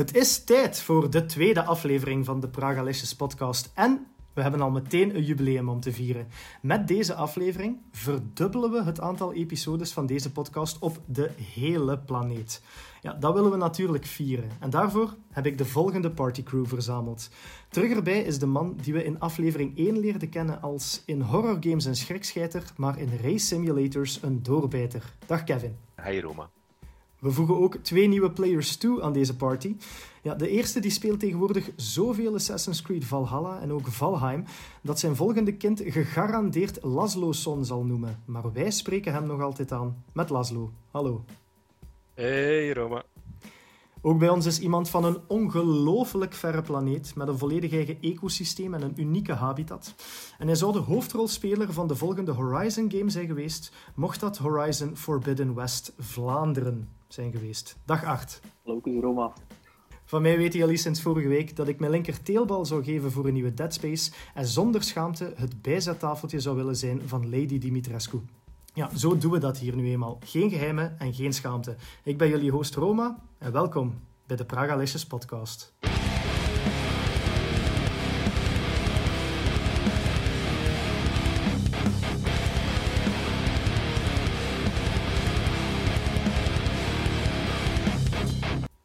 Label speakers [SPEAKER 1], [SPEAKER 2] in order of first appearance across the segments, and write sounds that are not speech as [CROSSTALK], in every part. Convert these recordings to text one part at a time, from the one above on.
[SPEAKER 1] Het is tijd voor de tweede aflevering van de Pragalicious podcast. En we hebben al meteen een jubileum om te vieren. Met deze aflevering verdubbelen we het aantal episodes van deze podcast op de hele planeet. Ja, dat willen we natuurlijk vieren. En daarvoor heb ik de volgende partycrew verzameld. Terug erbij is de man die we in aflevering 1 leerden kennen als in horrorgames een schrikscheiter, maar in race simulators een doorbijter. Dag Kevin.
[SPEAKER 2] Hi Roma.
[SPEAKER 1] We voegen ook twee nieuwe players toe aan deze party. Ja, de eerste die speelt tegenwoordig zoveel Assassin's Creed Valhalla en ook Valheim dat zijn volgende kind gegarandeerd Laszlo-son zal noemen. Maar wij spreken hem nog altijd aan met Laszlo. Hallo.
[SPEAKER 3] Hey Roma.
[SPEAKER 1] Ook bij ons is iemand van een ongelooflijk verre planeet met een volledig eigen ecosysteem en een unieke habitat. En hij zou de hoofdrolspeler van de volgende Horizon game zijn geweest, mocht dat Horizon Forbidden West Vlaanderen zijn geweest. Dag 8.
[SPEAKER 4] Hallo, Roma.
[SPEAKER 1] Van mij weet hij al sinds vorige week dat ik mijn linker teelbal zou geven voor een nieuwe Dead Space en zonder schaamte het bijzettafeltje zou willen zijn van Lady Dimitrescu. Ja, zo doen we dat hier nu eenmaal. Geen geheimen en geen schaamte. Ik ben jullie host Roma en welkom bij de Praga podcast.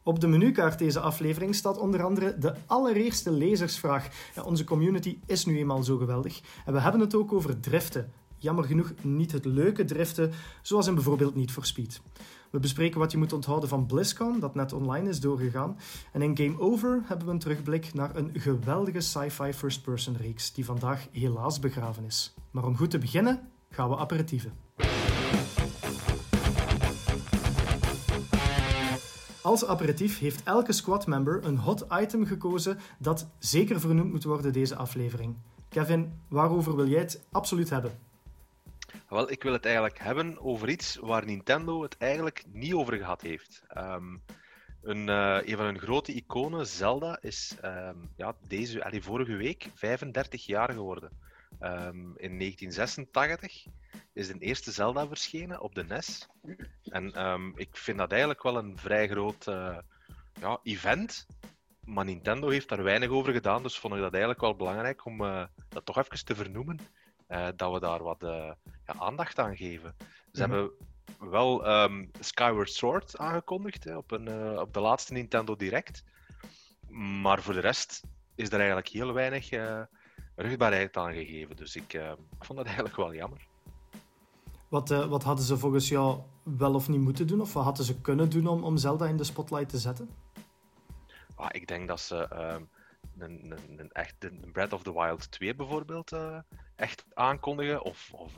[SPEAKER 1] Op de menukaart deze aflevering staat onder andere de allereerste lezersvraag. Onze community is nu eenmaal zo geweldig. En we hebben het ook over driften. Jammer genoeg niet het leuke driften, zoals in bijvoorbeeld Need for Speed. We bespreken wat je moet onthouden van BlizzCon, dat net online is doorgegaan. En in Game Over hebben we een terugblik naar een geweldige sci-fi first-person reeks, die vandaag helaas begraven is. Maar om goed te beginnen, gaan we aperitieven. Als aperitief heeft elke squad-member een hot item gekozen dat zeker vernoemd moet worden deze aflevering. Kevin, waarover wil jij het absoluut hebben?
[SPEAKER 2] Wel, ik wil het eigenlijk hebben over iets waar Nintendo het eigenlijk niet over gehad heeft. Um, een, uh, een van hun grote iconen, Zelda, is um, ja, deze, allee, vorige week 35 jaar geworden. Um, in 1986 is de eerste Zelda verschenen op de NES. En um, ik vind dat eigenlijk wel een vrij groot uh, ja, event. Maar Nintendo heeft daar weinig over gedaan, dus vond ik dat eigenlijk wel belangrijk om uh, dat toch even te vernoemen. Uh, dat we daar wat ja, aandacht aan geven. Ze mm -hmm. hebben wel um, Skyward Sword aangekondigd hè, op, een, op de laatste Nintendo Direct. Maar voor de rest is er eigenlijk heel weinig rugbaarheid aan gegeven. Dus ik uh, vond dat eigenlijk wel jammer.
[SPEAKER 1] Wat, uh, wat hadden ze volgens jou wel of niet moeten doen? Of wat hadden ze kunnen doen om, om Zelda in de spotlight te zetten?
[SPEAKER 2] Ah, ik denk dat ze uh, een, een, een, echt een Breath of the Wild 2 bijvoorbeeld uh, echt aankondigen. Of, of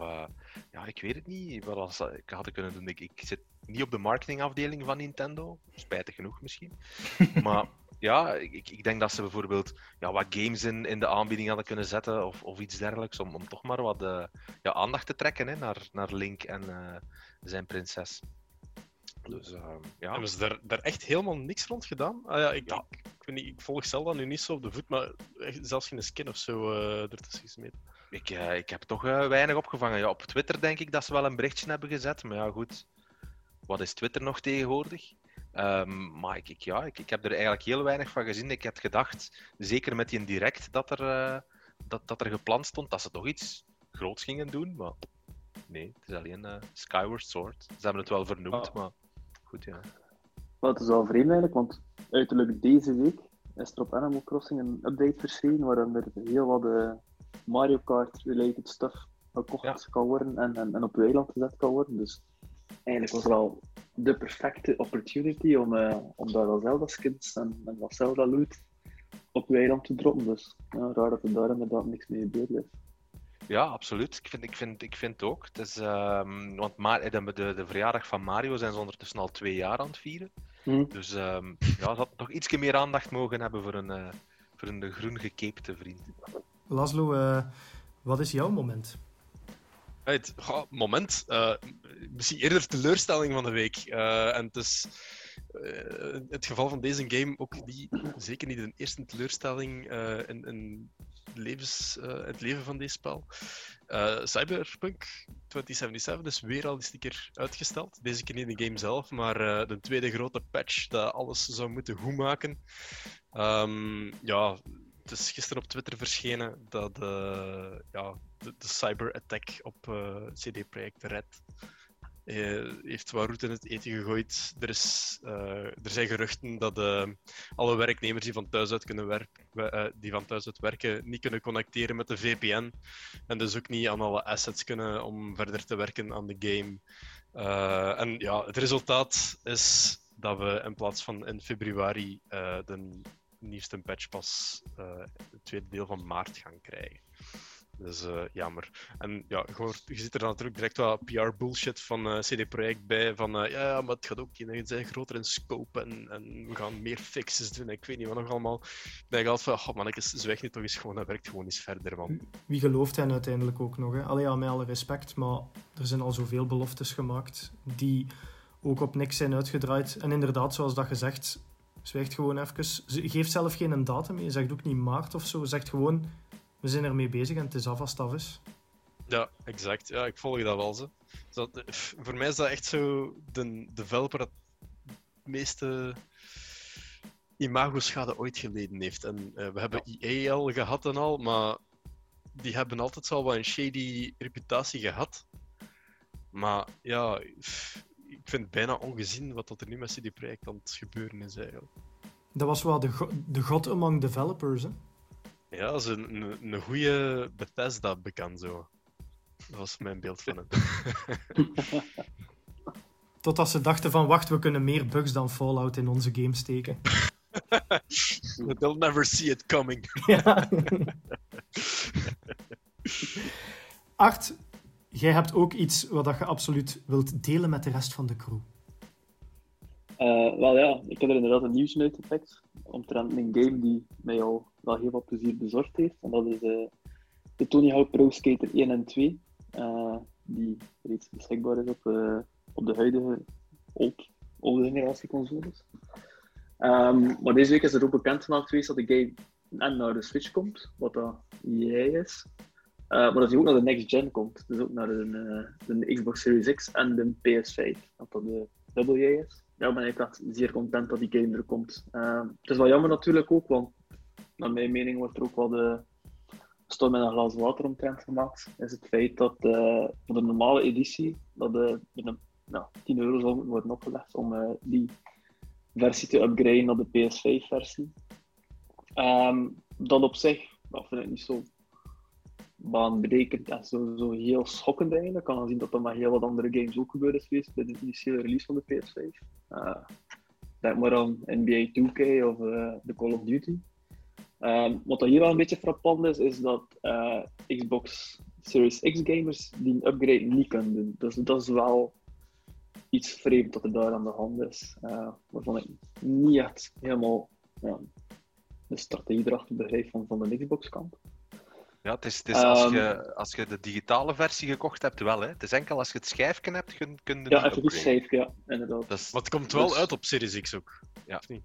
[SPEAKER 2] ja, ik weet het niet. Wat als, ik had kunnen doen. Ik, ik zit niet op de marketingafdeling van Nintendo. Spijtig genoeg misschien. [LAUGHS] maar ja, ik, ik denk dat ze bijvoorbeeld ja, wat games in, in de aanbieding hadden kunnen zetten of, of iets dergelijks, om, om toch maar wat uh, ja, aandacht te trekken hè, naar, naar Link en uh, zijn prinses. Dus, uh, ja.
[SPEAKER 3] Hebben ze daar, daar echt helemaal niks rond gedaan? Ah, ja, ik, ja. Ik, ik, weet niet, ik volg Zelda nu niet zo op de voet, maar zelfs geen skin of zo ertussen gesmeten.
[SPEAKER 2] Ik, ik heb toch weinig opgevangen. Ja, op Twitter denk ik dat ze wel een berichtje hebben gezet, maar ja, goed. Wat is Twitter nog tegenwoordig? Um, maar ik, ik, ja, ik, ik heb er eigenlijk heel weinig van gezien. Ik had gedacht, zeker met die direct dat er, uh, dat, dat er gepland stond, dat ze toch iets groots gingen doen. Maar nee, het is alleen uh, Skyward Sword. Ze hebben het wel vernoemd, oh. maar goed, ja.
[SPEAKER 4] Het is wel vreemd eigenlijk, want uiterlijk deze week is er op Animal Crossing een update verschenen waarin er heel wat uh, Mario Kart-related stuff gekocht ja. kan worden en, en, en op weiland gezet kan worden. Dus eigenlijk was het wel de perfecte opportunity om, uh, om daar wel Zelda skins en, en wat Zelda loot op weiland te droppen. Dus ja, raar dat er daar inderdaad niks mee gebeurd is.
[SPEAKER 2] Ja, absoluut. Ik vind, ik vind, ik vind het ook. Het is, um, want Ma de, de, de, verjaardag van Mario zijn ze ondertussen al twee jaar aan het vieren. Hmm. Dus um, ja, ze had nog iets meer aandacht mogen hebben voor een, uh, voor een groen gekeepte vriend.
[SPEAKER 1] Laszlo, uh, wat is jouw moment?
[SPEAKER 3] Het moment, uh, misschien eerder teleurstelling van de week. Uh, en het is uh, het geval van deze game ook die, zeker niet de eerste teleurstelling in, levens, het leven van dit spel. Cyberpunk 2077 is weer al eens een keer uitgesteld. Deze keer niet de game zelf, maar de tweede grote patch dat alles zou moeten goed maken. Um, ja, het is gisteren op Twitter verschenen dat ja, de, cyber-attack op CD Projekt Red uh, heeft wat route in het eten gegooid. Er, is, uh, er zijn geruchten dat alle werknemers die van thuis uit kunnen werken, die van thuis uit niet kunnen connecteren met de VPN. En dus ook niet aan alle assets kunnen om verder te werken aan de game. en ja, het resultaat is dat we in plaats van in februari de nieuwste patch pas het tweede deel van maart gaan krijgen. Dus uh, jammer. En ja, je, ziet er dan natuurlijk direct wat PR-bullshit van uh, CD Projekt bij. Van uh, ja, maar het gaat ook in, zijn groter in scope en, en we gaan meer fixes doen. Ik weet niet wat nog allemaal. Ik denk altijd van, oh man, ik zwijg niet toch eens gewoon, dat werkt gewoon eens verder, man.
[SPEAKER 1] Wie gelooft hen uiteindelijk ook nog? Hè? Allee, ja, met alle respect, maar er zijn al zoveel beloftes gemaakt die ook op niks zijn uitgedraaid. En inderdaad, zoals dat gezegd, zwijgt gewoon even. Ze geeft zelf geen datum, je zegt ook niet maart of zo. Zegt gewoon we zijn ermee bezig en het is af als het af is.
[SPEAKER 3] Ja, exact. Ja, ik volg dat wel. Zo. Dat, voor mij is dat echt zo de developer dat het meeste imago-schade ooit geleden heeft. En uh, we hebben EA al gehad en al, maar die hebben altijd wel wat een shady reputatie gehad. Maar ja, ik vind het bijna ongezien wat er nu met CD Projekt aan het gebeuren is eigenlijk.
[SPEAKER 1] Dat was wel de, de god among developers, hè?
[SPEAKER 3] Ja, dat is een, een, een goede Bethesda bekend zo. Dat was mijn beeld van het. [LAUGHS]
[SPEAKER 1] Totdat ze dachten van, wacht, we kunnen meer bugs dan Fallout in onze game steken. [LAUGHS]
[SPEAKER 3] They'll never see it coming. [LAUGHS]
[SPEAKER 1] ja. Art, jij hebt ook iets wat je absoluut wilt delen met de rest van de crew.
[SPEAKER 5] Uh, wel ja, ik heb er inderdaad een nieuws uitgepakt. Omtrent een game die mij al wel heel veel plezier bezorgd heeft. En dat is uh, de Tony Hawk Pro Skater 1 en 2. Uh, eh, die reeds beschikbaar is op, op de huidige old, oude generatie consoles. Um, maar deze week is er ook bekend gemaakt geweest dat de game en naar de Switch komt, wat dat jij is. maar dat hij ook naar de next gen komt. Dus ook naar de, Xbox Series X en de PS5. Dat dat de double is ja, ben ik echt zeer content dat die game er komt. Uh, het is wel jammer natuurlijk ook, want naar mijn mening wordt er ook wel de storm met een glas water omtrent gemaakt. Is het feit dat uh, voor de normale editie dat de, een, nou, 10 euro zal worden opgelegd om uh, die versie te upgraden naar de PS5-versie. Um, ehm, dat op zich dat vind ik niet zo baanbrekend en zo, zo heel schokkend eigenlijk. Kan zien dat er maar heel wat andere games ook gebeurd is geweest bij de initiële release van de PS5. Uh, denk maar aan NBA 2K of de Call of Duty. Um, wat hier wel een beetje frappant is, is dat uh, Xbox Series X gamers die upgrade niet kunnen doen. Dus dat is wel iets vreemd dat er daar aan de hand is. Uh, waarvan ik niet echt helemaal de strategie erachter begrijp van, van de Xbox kant.
[SPEAKER 2] Ja, het is, het is als, ehm, je, als je de digitale versie gekocht hebt, wel. Hè. Het is enkel als je het schijfje hebt, kun, kun je
[SPEAKER 5] Ja, even goed schijfje, ja, inderdaad.
[SPEAKER 3] Dus, maar het komt wel dus- uit op Series X ook.
[SPEAKER 2] Ja. Ja.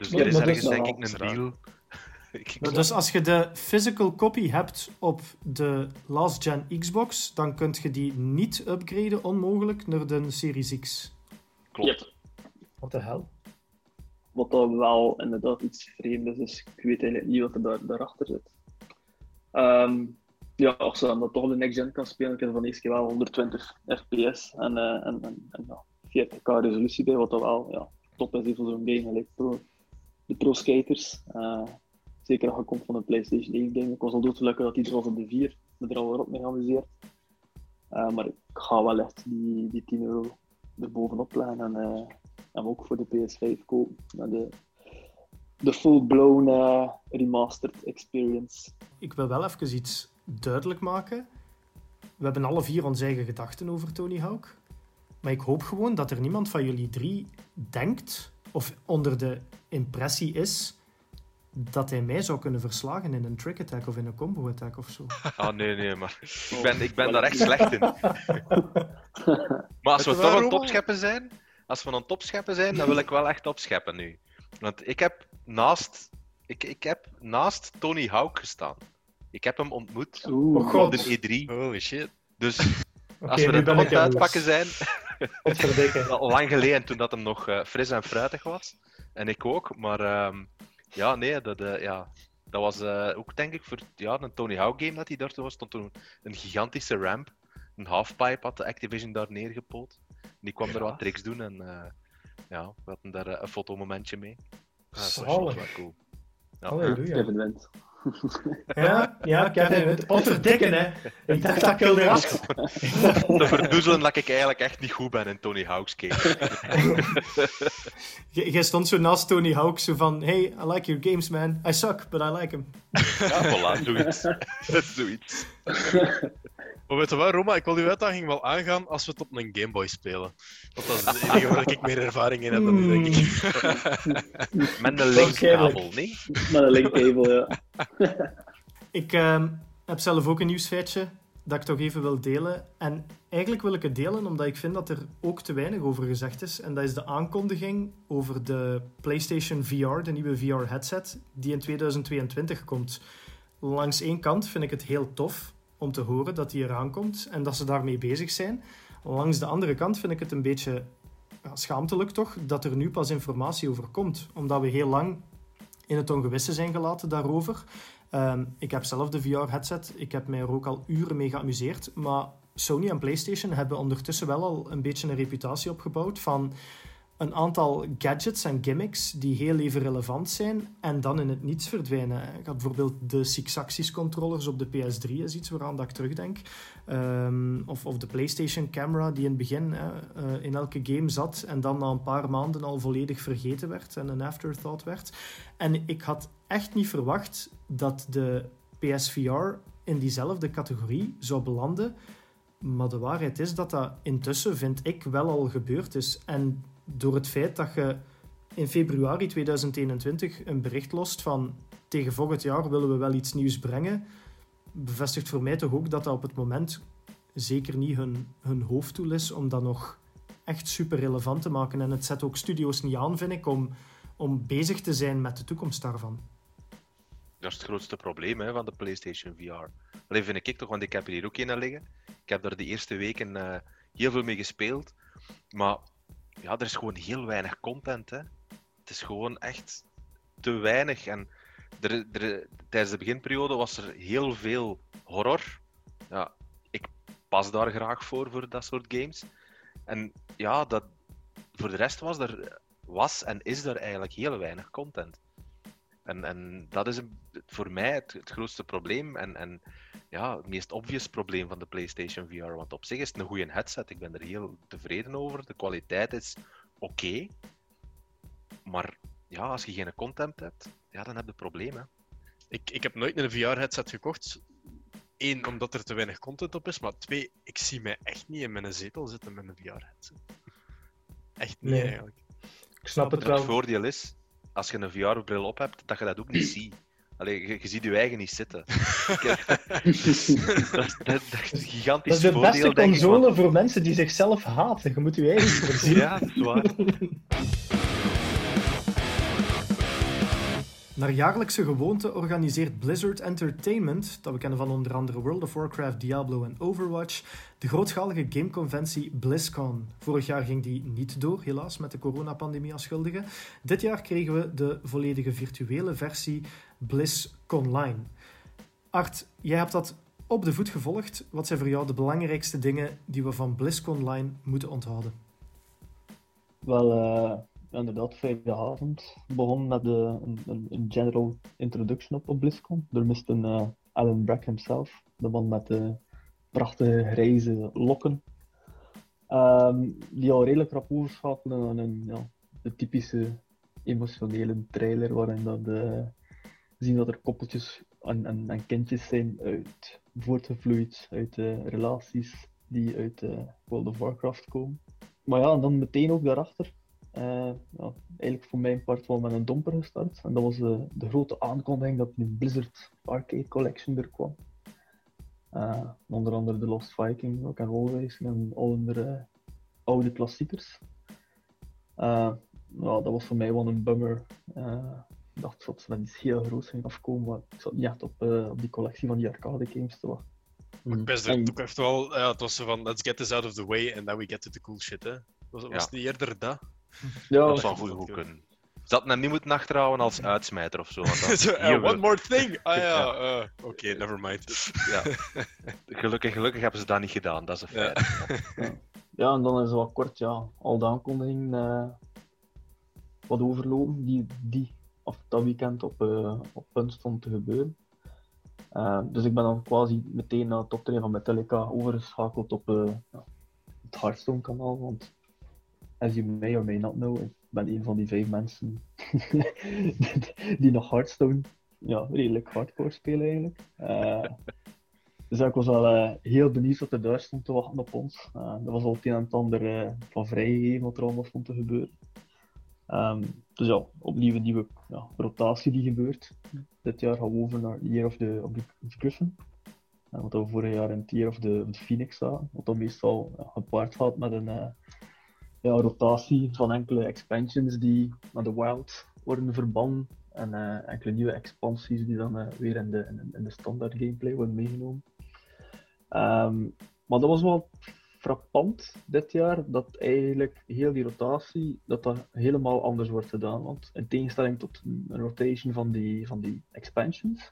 [SPEAKER 2] Dus er is ergens, denk ik, een deal. [LAUGHS] [LAUGHS]
[SPEAKER 1] dus als je de physical copy hebt op de last gen Xbox, dan kun je die niet upgraden, onmogelijk, naar de Series X.
[SPEAKER 2] Klopt.
[SPEAKER 1] Wat de hel?
[SPEAKER 5] Wat dan wel inderdaad iets vreemd is, dus ik weet eigenlijk niet wat er daar, daarachter zit. Um, ja, als je dan toch de next gen kan spelen, kun je van eerste keer wel 120 fps en, uh, en, en, en ja, 40k resolutie bij, wat dan wel ja, top is voor zo'n game, like de pro skaters. Uh, zeker als je komt van een PlayStation 1 game. Ik was al doodgelukkig dat er was op de 4, me er al op mee geamuseerd. Uh, maar ik ga wel echt die, die 10 euro erbovenop leggen en, uh, en ook voor de PS5 kopen. De, de full-blown remastered experience.
[SPEAKER 1] Ik wil wel even iets duidelijk maken. We hebben alle vier onze eigen gedachten over Tony Hawk. Maar ik hoop gewoon dat er niemand van jullie drie denkt of onder de impressie is dat hij mij zou kunnen verslagen in een trick attack of in een combo attack of zo.
[SPEAKER 2] Ah, nee, nee, maar ik ben, ik ben daar echt slecht in. [LAUGHS] maar als we toch aan topscheppen zijn, als we aan topscheppen zijn, dan wil ik wel echt opscheppen nu. Want ik heb naast Ik, ik heb naast Tony Hawk gestaan. Ik heb hem ontmoet
[SPEAKER 4] Oeh,
[SPEAKER 1] Oh,
[SPEAKER 2] op
[SPEAKER 1] God.
[SPEAKER 2] de E3.
[SPEAKER 3] Holy shit.
[SPEAKER 2] Dus [LAUGHS] als we er het
[SPEAKER 1] jaloers.
[SPEAKER 2] uitpakken zijn, lang geleden toen dat hem nog eh, fris en fruitig was. En ik ook. Maar ehm, ja, nee, dat, eh, ja, dat was eh, ook denk ik voor ja, een Tony Hawk game dat hij daar toen was. stond toen een gigantische ramp. Een halfpipe had de Activision daar neergepoot. En die kwam er
[SPEAKER 1] Ja.
[SPEAKER 2] wat tricks doen en eh, ja, we hadden daar een fotomomentje mee. Ja, dat was wel cool. Ja.
[SPEAKER 1] Halleluja. Ja, ja, Kevin, potverdikken, hè. Ik dacht dat ik wilde was.
[SPEAKER 2] Te verdoezelen dat ik eigenlijk echt niet goed ben in Tony Hawk's game. [LAUGHS]
[SPEAKER 1] Jij stond zo naast Tony Hawk, zo van, hey, I like your games, man. I suck, but I like them.
[SPEAKER 2] Ja, voilà, zoiets. [LAUGHS] zoiets. [LAUGHS]
[SPEAKER 3] Maar weet je wat, Roma, ik wil die uitdaging wel aangaan als we het op een Game Boy spelen. Want dat is het enige waar ik meer ervaring in heb dan u, denk ik. [LAUGHS]
[SPEAKER 2] Met een linkkabel, nee?
[SPEAKER 4] Met een linktable, ja. [LAUGHS]
[SPEAKER 1] Ik ehm, heb zelf ook een nieuwsfeitje dat ik toch even wil delen. En eigenlijk wil ik het delen omdat ik vind dat er ook te weinig over gezegd is. En dat is de aankondiging over de PlayStation VR, de nieuwe VR-headset, die in 2022 komt. Langs één kant vind ik het heel tof om te horen dat die eraan komt en dat ze daarmee bezig zijn. Langs de andere kant vind ik het een beetje schaamtelijk toch dat er nu pas informatie over komt. Omdat we heel lang in het ongewisse zijn gelaten daarover. Ehm, ik heb zelf de VR-headset. Ik heb mij er ook al uren mee geamuseerd. Maar Sony en PlayStation hebben ondertussen wel al een beetje een reputatie opgebouwd van een aantal gadgets en gimmicks die heel even relevant zijn en dan in het niets verdwijnen. Ik had bijvoorbeeld de Six Axis controllers op de PS3 is iets waaraan dat ik terugdenk. Ehm, of, of de PlayStation camera die in het begin eh, in elke game zat en dan na een paar maanden al volledig vergeten werd en een afterthought werd. En ik had echt niet verwacht dat de PSVR in diezelfde categorie zou belanden. Maar de waarheid is dat dat intussen, vind ik, wel al gebeurd is. En door het feit dat je in februari 2021 een bericht lost van tegen volgend jaar willen we wel iets nieuws brengen, bevestigt voor mij toch ook dat dat op het moment zeker niet hun, hun hoofddoel is om dat nog echt super relevant te maken. En het zet ook studio's niet aan, vind ik, om, om bezig te zijn met de toekomst daarvan.
[SPEAKER 2] Dat is het grootste probleem hè, van de PlayStation VR. Alleen vind ik toch, want ik heb er hier ook een liggen. Ik heb er de eerste weken eh, heel veel mee gespeeld. Maar ja, er is gewoon heel weinig content. Hè. Het is gewoon echt te weinig. En er, er, tijdens de beginperiode was er heel veel horror. Ja, ik pas daar graag voor, voor dat soort games. En ja, dat, voor de rest was er was en is er eigenlijk heel weinig content. En, en dat is een, voor mij het, het grootste probleem en, en ja, het meest obvious probleem van de PlayStation VR. Want op zich is het een goede headset. Ik ben er heel tevreden over. De kwaliteit is oké. Maar ja, als je geen content hebt, ja, dan heb je problemen.
[SPEAKER 3] Ik, ik heb nooit een VR-headset gekocht. Eén, omdat er te weinig content op is. Maar twee, ik zie mij echt niet in mijn zetel zitten met een VR-headset. Echt niet
[SPEAKER 1] Nee.
[SPEAKER 3] eigenlijk.
[SPEAKER 1] Ik snap het
[SPEAKER 2] Het
[SPEAKER 1] wel.
[SPEAKER 2] voordeel is, als je een VR-bril op hebt, dat je dat ook niet ziet. Allee, je, je ziet je eigen niet zitten. [LAUGHS] [LAUGHS] dat, is, dat, dat is een gigantisch
[SPEAKER 1] Dat is de
[SPEAKER 2] voordeel,
[SPEAKER 1] beste
[SPEAKER 2] ik,
[SPEAKER 1] console
[SPEAKER 2] want-
[SPEAKER 1] voor mensen die zichzelf haten. Je moet je eigen [LAUGHS] voorzien.
[SPEAKER 2] Ja, dat is waar.
[SPEAKER 1] Naar jaarlijkse gewoonte organiseert Blizzard Entertainment, dat we kennen van onder andere World of Warcraft, Diablo en Overwatch, de grootschalige gameconventie BlizzCon. Vorig jaar ging die niet door, helaas, met de coronapandemie als schuldige. Dit jaar kregen we de volledige virtuele versie BlizzConline. Art, jij hebt dat op de voet gevolgd. Wat zijn voor jou de belangrijkste dingen die we van BlizzConline moeten onthouden?
[SPEAKER 5] Wel, eh, inderdaad, vrijdagavond begon met de, een, general introduction op, op BlizzCon. Door Mr. eh, Alan Brack himself, de man met de prachtige grijze lokken. Ehm, die al redelijk rap overschakelen aan een, ja, de typische emotionele trailer waarin dat, eh, zien dat er koppeltjes en, en, kindjes zijn uit, voortgevloeid uit eh, relaties die uit World of Warcraft komen. Maar ja, en dan meteen ook daarachter, eh, ja, eigenlijk voor mijn part wel met een domper gestart. En dat was de, de grote aankondiging dat een Blizzard Arcade Collection er kwam. Eh, onder andere The Lost Viking, Rock and Roll Racing en al andere oude klassiekers. Eh, ja, dat was voor mij wel een bummer. eh, Ik dacht dat ze met iets heel groots gingen afkomen, maar ik zat niet echt op, uh, op die collectie van die arcade games te wachten.
[SPEAKER 3] Best er ook echt wel, het was zo van let's get this out of the way and then we get to the cool shit. Hè. Was, was het niet eerder dat?
[SPEAKER 2] Ja, dat zou goed, goed kunnen. Ze hadden hem niet moeten achterhouden als uitsmijter of zo.
[SPEAKER 3] so, [LAUGHS] uh, one more thing! Ah [LAUGHS] ja, uh, oké, okay, never mind. ja.
[SPEAKER 2] Gelukkig, gelukkig hebben ze dat niet gedaan, dat is een feit.
[SPEAKER 5] Ja. [LAUGHS] ja, en dan is wat kort, ja, al de aankondigingen uh, wat overlopen die, die of dat weekend op, uh, op punt stond te gebeuren. Uh, dus ik ben dan quasi meteen naar het optreden van Metallica overgeschakeld op uh, het Hearthstone kanaal, want as you may or may not know, ik ben een van die vijf mensen [LAUGHS] die nog Hearthstone ja, redelijk hardcore spelen eigenlijk. Uh, dus ik was wel uh, heel benieuwd wat er daar stond te wachten op ons. Uh, er was al het een en het ander van vrijgegeven wat er allemaal stond te gebeuren. Um, dus ja, opnieuw een nieuwe rotatie die gebeurt. Dit jaar gaan we over naar Year of the, of the wat we vorig jaar in het Year of the, Phoenix zagen. Wat dan meestal gepaard gaat met een ja, rotatie van enkele expansions die naar de Wild worden verbannen. En uh, enkele nieuwe expansies die dan uh, weer in de, in, de standaard gameplay worden meegenomen. Um, maar dat was wel frappant dit jaar, dat eigenlijk heel die rotatie, dat dat helemaal anders wordt gedaan. Want in tegenstelling tot een rotation van die, van die expansions,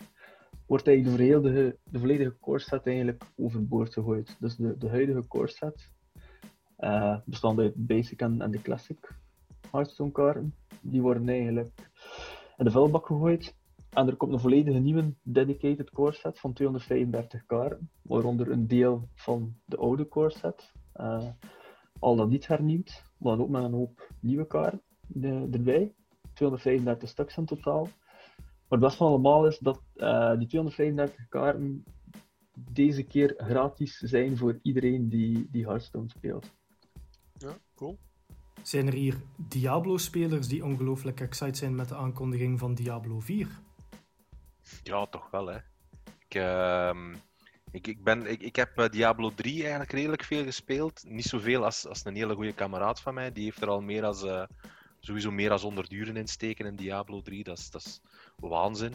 [SPEAKER 5] wordt eigenlijk de, volledige, de volledige core set eigenlijk overboord gegooid. Dus de, de huidige core set uh, bestaande uit Basic en, en de Classic Hearthstone kaarten. Die worden eigenlijk in de vuilbak gegooid. En er komt een volledige nieuwe dedicated core set van 235 kaarten, waaronder een deel van de oude core set. Uh, al dan niet hernieuwd, maar ook met een hoop nieuwe kaarten de, erbij. 235 stuks in totaal. Maar het beste van allemaal is dat die 235 kaarten deze keer gratis zijn voor iedereen die, die Hearthstone speelt.
[SPEAKER 3] Ja, cool.
[SPEAKER 1] Zijn er hier Diablo-spelers die ongelooflijk excited zijn met de aankondiging van Diablo 4?
[SPEAKER 2] Ja, toch wel, hè. Ik, uh, ik, ik, ben, ik, ik heb uh, Diablo 3 eigenlijk redelijk veel gespeeld. Niet zoveel als, als een hele goede kameraad van mij. Die heeft er al meer als, uh, sowieso meer dan 100 uren in steken in Diablo 3. Dat is, dat is waanzin.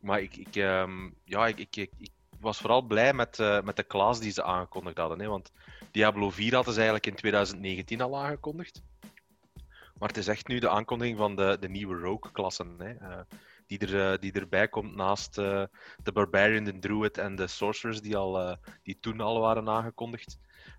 [SPEAKER 2] Maar ik, ik, um, ja, ik, ik, ik, was vooral blij met, uh, met de klas die ze aangekondigd hadden. Hè, want Diablo 4 hadden ze eigenlijk in 2019 al aangekondigd. Maar het is echt nu de aankondiging van de, de nieuwe Rogue-klassen. Uh, die, er, uh, die erbij komt naast uh, de Barbarian, de Druid en de Sorcerers, die, al, die toen al waren aangekondigd.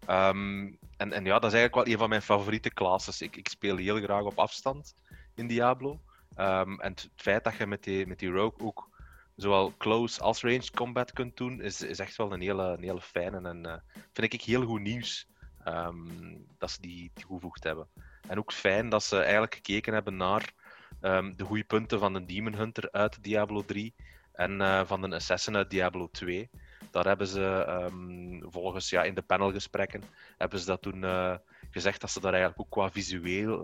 [SPEAKER 2] Um, en, en ja, dat is eigenlijk wel een van mijn favoriete classes. Ik, ik speel heel graag op afstand in Diablo. Um, en het feit dat je met die, met die Rogue ook zowel close als range combat kunt doen, is, is echt wel een hele, hele fijne. En uh, vind ik heel goed nieuws um, dat ze die toegevoegd hebben. En ook fijn dat ze eigenlijk gekeken hebben naar um, de goede punten van de Demon Hunter uit Diablo 3 en uh, van de Assassin uit Diablo 2. Daar hebben ze um, volgens ja, in de panelgesprekken hebben ze dat toen uh, gezegd dat ze daar eigenlijk ook qua visueel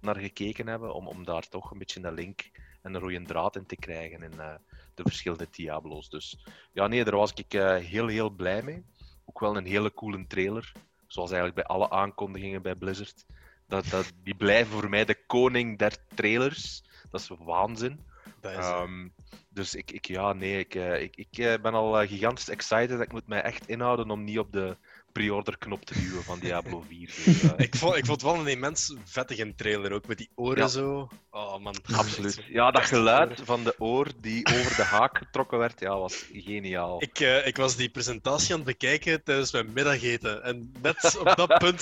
[SPEAKER 2] naar gekeken hebben, om, om daar toch een beetje een link en een rode draad in te krijgen uh, de verschillende Diablo's. Dus ja, nee, daar was ik uh, heel, heel blij mee. Ook wel een hele coole trailer, zoals eigenlijk bij alle aankondigingen bij Blizzard. Dat, dat, die blijven voor mij de koning der trailers. Dat is waanzin. Dat is um, dus ik, ik, ja, nee, ik, uh, ik, ik ben al gigantisch excited. Ik moet mij echt inhouden om niet op de pre-order knop te duwen van Diablo [LAUGHS] 4. Dus, uh...
[SPEAKER 3] ik, vond, ik vond het wel een immens vettige trailer, ook met die oren ja. zo. Oh man.
[SPEAKER 2] Absoluut. Ja, dat geluid van de oor die over de haak getrokken werd, ja, was geniaal.
[SPEAKER 3] Ik, uh, ik was die presentatie aan het bekijken tijdens mijn middageten. En net op dat punt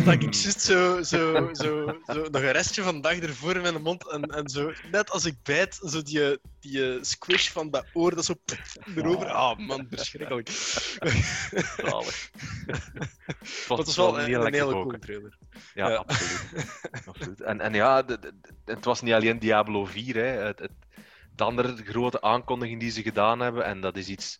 [SPEAKER 3] stak ik juist zo, zo, zo, zo nog een restje van de dag ervoor in mijn mond. En, en zo, net als ik bijt, zo die, die squish van dat oor, dat zo pff, erover. Ah oh, man, verschrikkelijk.
[SPEAKER 2] Zalig. [LAUGHS]
[SPEAKER 3] Het was, wel een, een hele coole trailer.
[SPEAKER 2] Ja, ja. Absoluut. [LAUGHS] absoluut. En, en ja, de, de, het was niet alleen Diablo 4. Hè. Het, het, de andere grote aankondiging die ze gedaan hebben, en dat is iets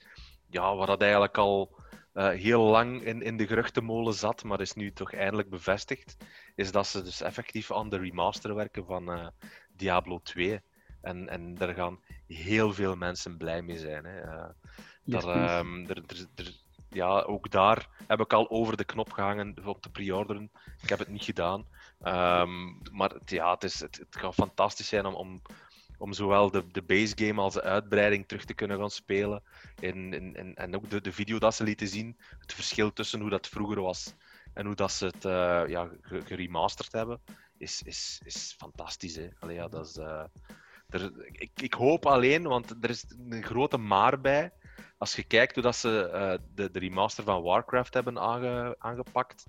[SPEAKER 2] ja, waar dat eigenlijk al uh, heel lang in, in de geruchtenmolen zat, maar is nu toch eindelijk bevestigd, is dat ze dus effectief aan de remaster werken van uh, Diablo 2. En, en daar gaan heel veel mensen blij mee zijn. Hè. Uh, yes, daar, um, er, er, er, ja, ook daar heb ik al over de knop gehangen om te pre-orderen. Ik heb het niet gedaan. Um, maar het, ja, het, is, het, het gaat fantastisch zijn om, om, om zowel de, de base game als de uitbreiding terug te kunnen gaan spelen. En, en, en, en ook de, de video dat ze lieten zien, het verschil tussen hoe dat vroeger was en hoe dat ze het uh, ja, geremasterd hebben, is, is, is fantastisch. Hè? Allee, ja, dat is, uh, er, ik, ik hoop alleen, want er is een grote maar bij. Als je kijkt hoe dat ze uh, de, de remaster van Warcraft hebben aange, aangepakt,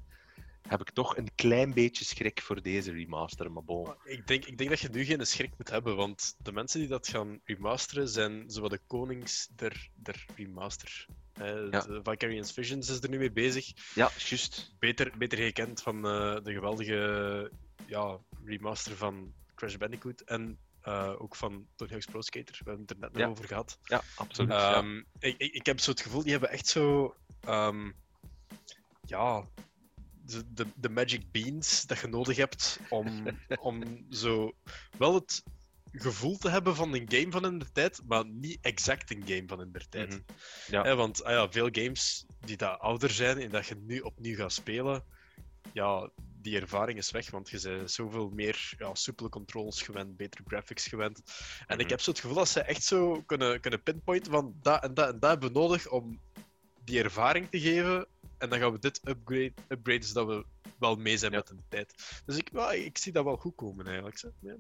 [SPEAKER 2] heb ik toch een klein beetje schrik voor deze remaster. Maar bon.
[SPEAKER 3] Ik denk, ik denk dat je nu geen schrik moet hebben, want de mensen die dat gaan remasteren zijn zowat de konings der, der remaster. Uh, ja. Vicarious Visions is er nu mee bezig.
[SPEAKER 2] Ja, juist.
[SPEAKER 3] Beter, beter gekend van uh, de geweldige ja, remaster van Crash Bandicoot en uh, ook van Tony Hawk's Pro Skater. We hebben het er net nog
[SPEAKER 2] ja.
[SPEAKER 3] over gehad.
[SPEAKER 2] Ja, absoluut.
[SPEAKER 3] Um,
[SPEAKER 2] ja.
[SPEAKER 3] ik, ik, ik, heb zo het gevoel, die hebben echt zo... Um, ja, de, de, de, magic beans dat je nodig hebt om, [LAUGHS] om zo wel het gevoel te hebben van een game van in de tijd, maar niet exact een game van in de tijd.
[SPEAKER 2] Mm -hmm. ja.
[SPEAKER 3] He, want ah ja, veel games die dat ouder zijn en dat je nu opnieuw gaat spelen, ja, die ervaring is weg, want je bent zoveel meer ja, soepele controls gewend, betere graphics gewend. En mm -hmm. ik heb zo het gevoel dat ze echt zo kunnen, kunnen pinpointen van dat en dat en dat hebben we nodig om die ervaring te geven. En dan gaan we dit upgrade, upgraden zodat we wel mee zijn ja. met de tijd. Dus ik, well, ik zie dat wel goed komen eigenlijk. Ja.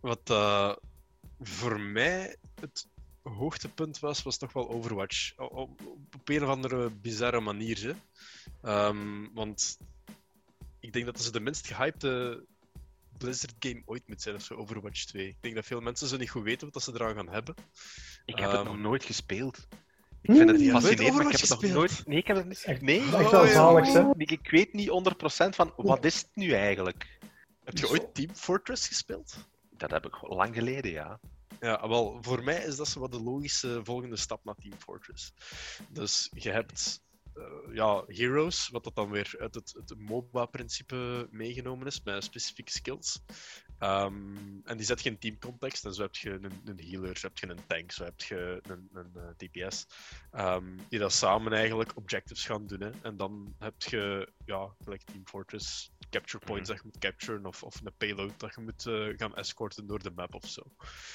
[SPEAKER 3] Wat uh, voor mij het hoogtepunt was, was toch wel Overwatch. Op, op een of andere bizarre manier. Um, want ik denk dat ze de minst gehypte Blizzard game ooit moet zijn, of zo, Overwatch 2. Ik denk dat veel mensen zo niet goed weten wat ze eraan gaan hebben.
[SPEAKER 2] Ik heb
[SPEAKER 3] um,
[SPEAKER 2] het nog nooit gespeeld. Ik vind het fascinerend, maar ik heb het nog nooit... Nee, ik heb het niet... Nee,
[SPEAKER 1] echt wel zalig, hè?
[SPEAKER 2] Ik weet niet 100% van, wat is het nu eigenlijk?
[SPEAKER 3] Heb je ooit Team Fortress gespeeld?
[SPEAKER 2] Dat heb ik lang geleden, ja.
[SPEAKER 3] Ja, wel, voor mij is dat zo wat de logische volgende stap naar Team Fortress. Dus je hebt ja, Heroes, wat dat dan weer uit het, het MOBA-principe meegenomen is, met specifieke skills. Um, en die zet je in teamcontext. En zo heb je een, een healer, zo heb je een tank, zo heb je een, een, een DPS. Um, die dat samen eigenlijk objectives gaan doen. Hè. En dan heb je, ja, gelijk Team Fortress, capture points mm -hmm. dat je moet capturen, of, of een payload dat je moet uh, gaan escorten door de map of zo.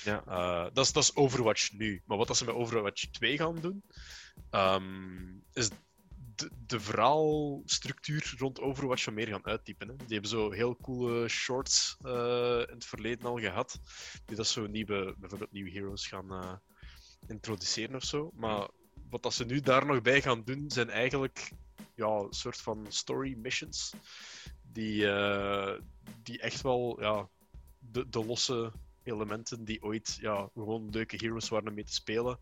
[SPEAKER 2] Ja.
[SPEAKER 3] Uh, dat, is, dat is Overwatch nu. Maar wat dat ze met Overwatch 2 gaan doen, um, is de, verhaalstructuur rond Overwatch wat meer gaan uittypen. Hè. Die hebben zo heel coole shorts uh, in het verleden al gehad. Die dat zo nieuwe, bijvoorbeeld nieuwe heroes gaan uh, introduceren of zo. Maar wat dat ze nu daar nog bij gaan doen, zijn eigenlijk ja, een soort van story missions. Die, uh, die echt wel ja, de, de losse elementen die ooit ja, gewoon leuke heroes waren om mee te spelen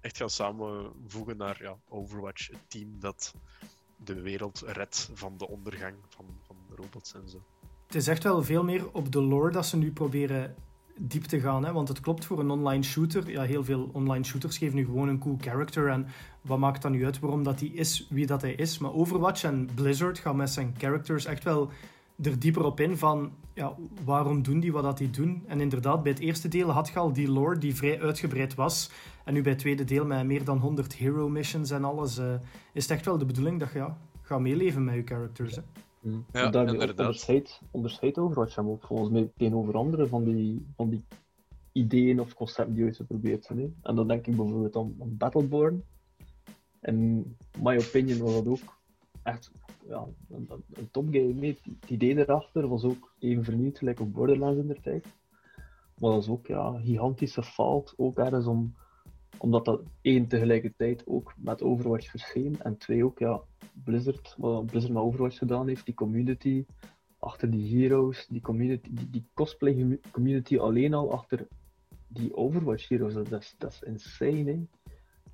[SPEAKER 3] echt gaan samenvoegen naar ja, Overwatch, het team dat de wereld redt van de ondergang van, van robots en zo.
[SPEAKER 1] Het is echt wel veel meer op de lore dat ze nu proberen diep te gaan. Hè? Want het klopt voor een online shooter. Ja, heel veel online shooters geven nu gewoon een cool character. En wat maakt dan nu uit waarom dat die is wie dat hij is? Maar Overwatch en Blizzard gaan met zijn characters echt wel er dieper op in van ja, waarom doen die wat dat die doen. En inderdaad, bij het eerste deel had je al die lore die vrij uitgebreid was. En nu bij het tweede deel met meer dan 100 hero missions en alles, uh, is het echt wel de bedoeling dat je ja, gaat meeleven met je characters. Hè.
[SPEAKER 5] Ja, daar onderscheid, onderscheid Overwatch hem ook volgens mij tegenover andere van die, van die ideeën of concepten die ooit geprobeerd zijn. Hè. En dan denk ik bijvoorbeeld aan, aan Battleborn. En my opinion was dat ook echt ja, een, een topgame. Nee, het idee erachter was ook even vernieuwd, gelijk op Borderlands in de tijd. Maar dat is ook ja, gigantische fout, ook ergens om, omdat dat één tegelijkertijd ook met Overwatch verscheen en twee ook ja, Blizzard, wat Blizzard met Overwatch gedaan heeft, die community achter die heroes, die community, die, die cosplay community alleen al achter die Overwatch heroes, dat is, dat is insane. Hè?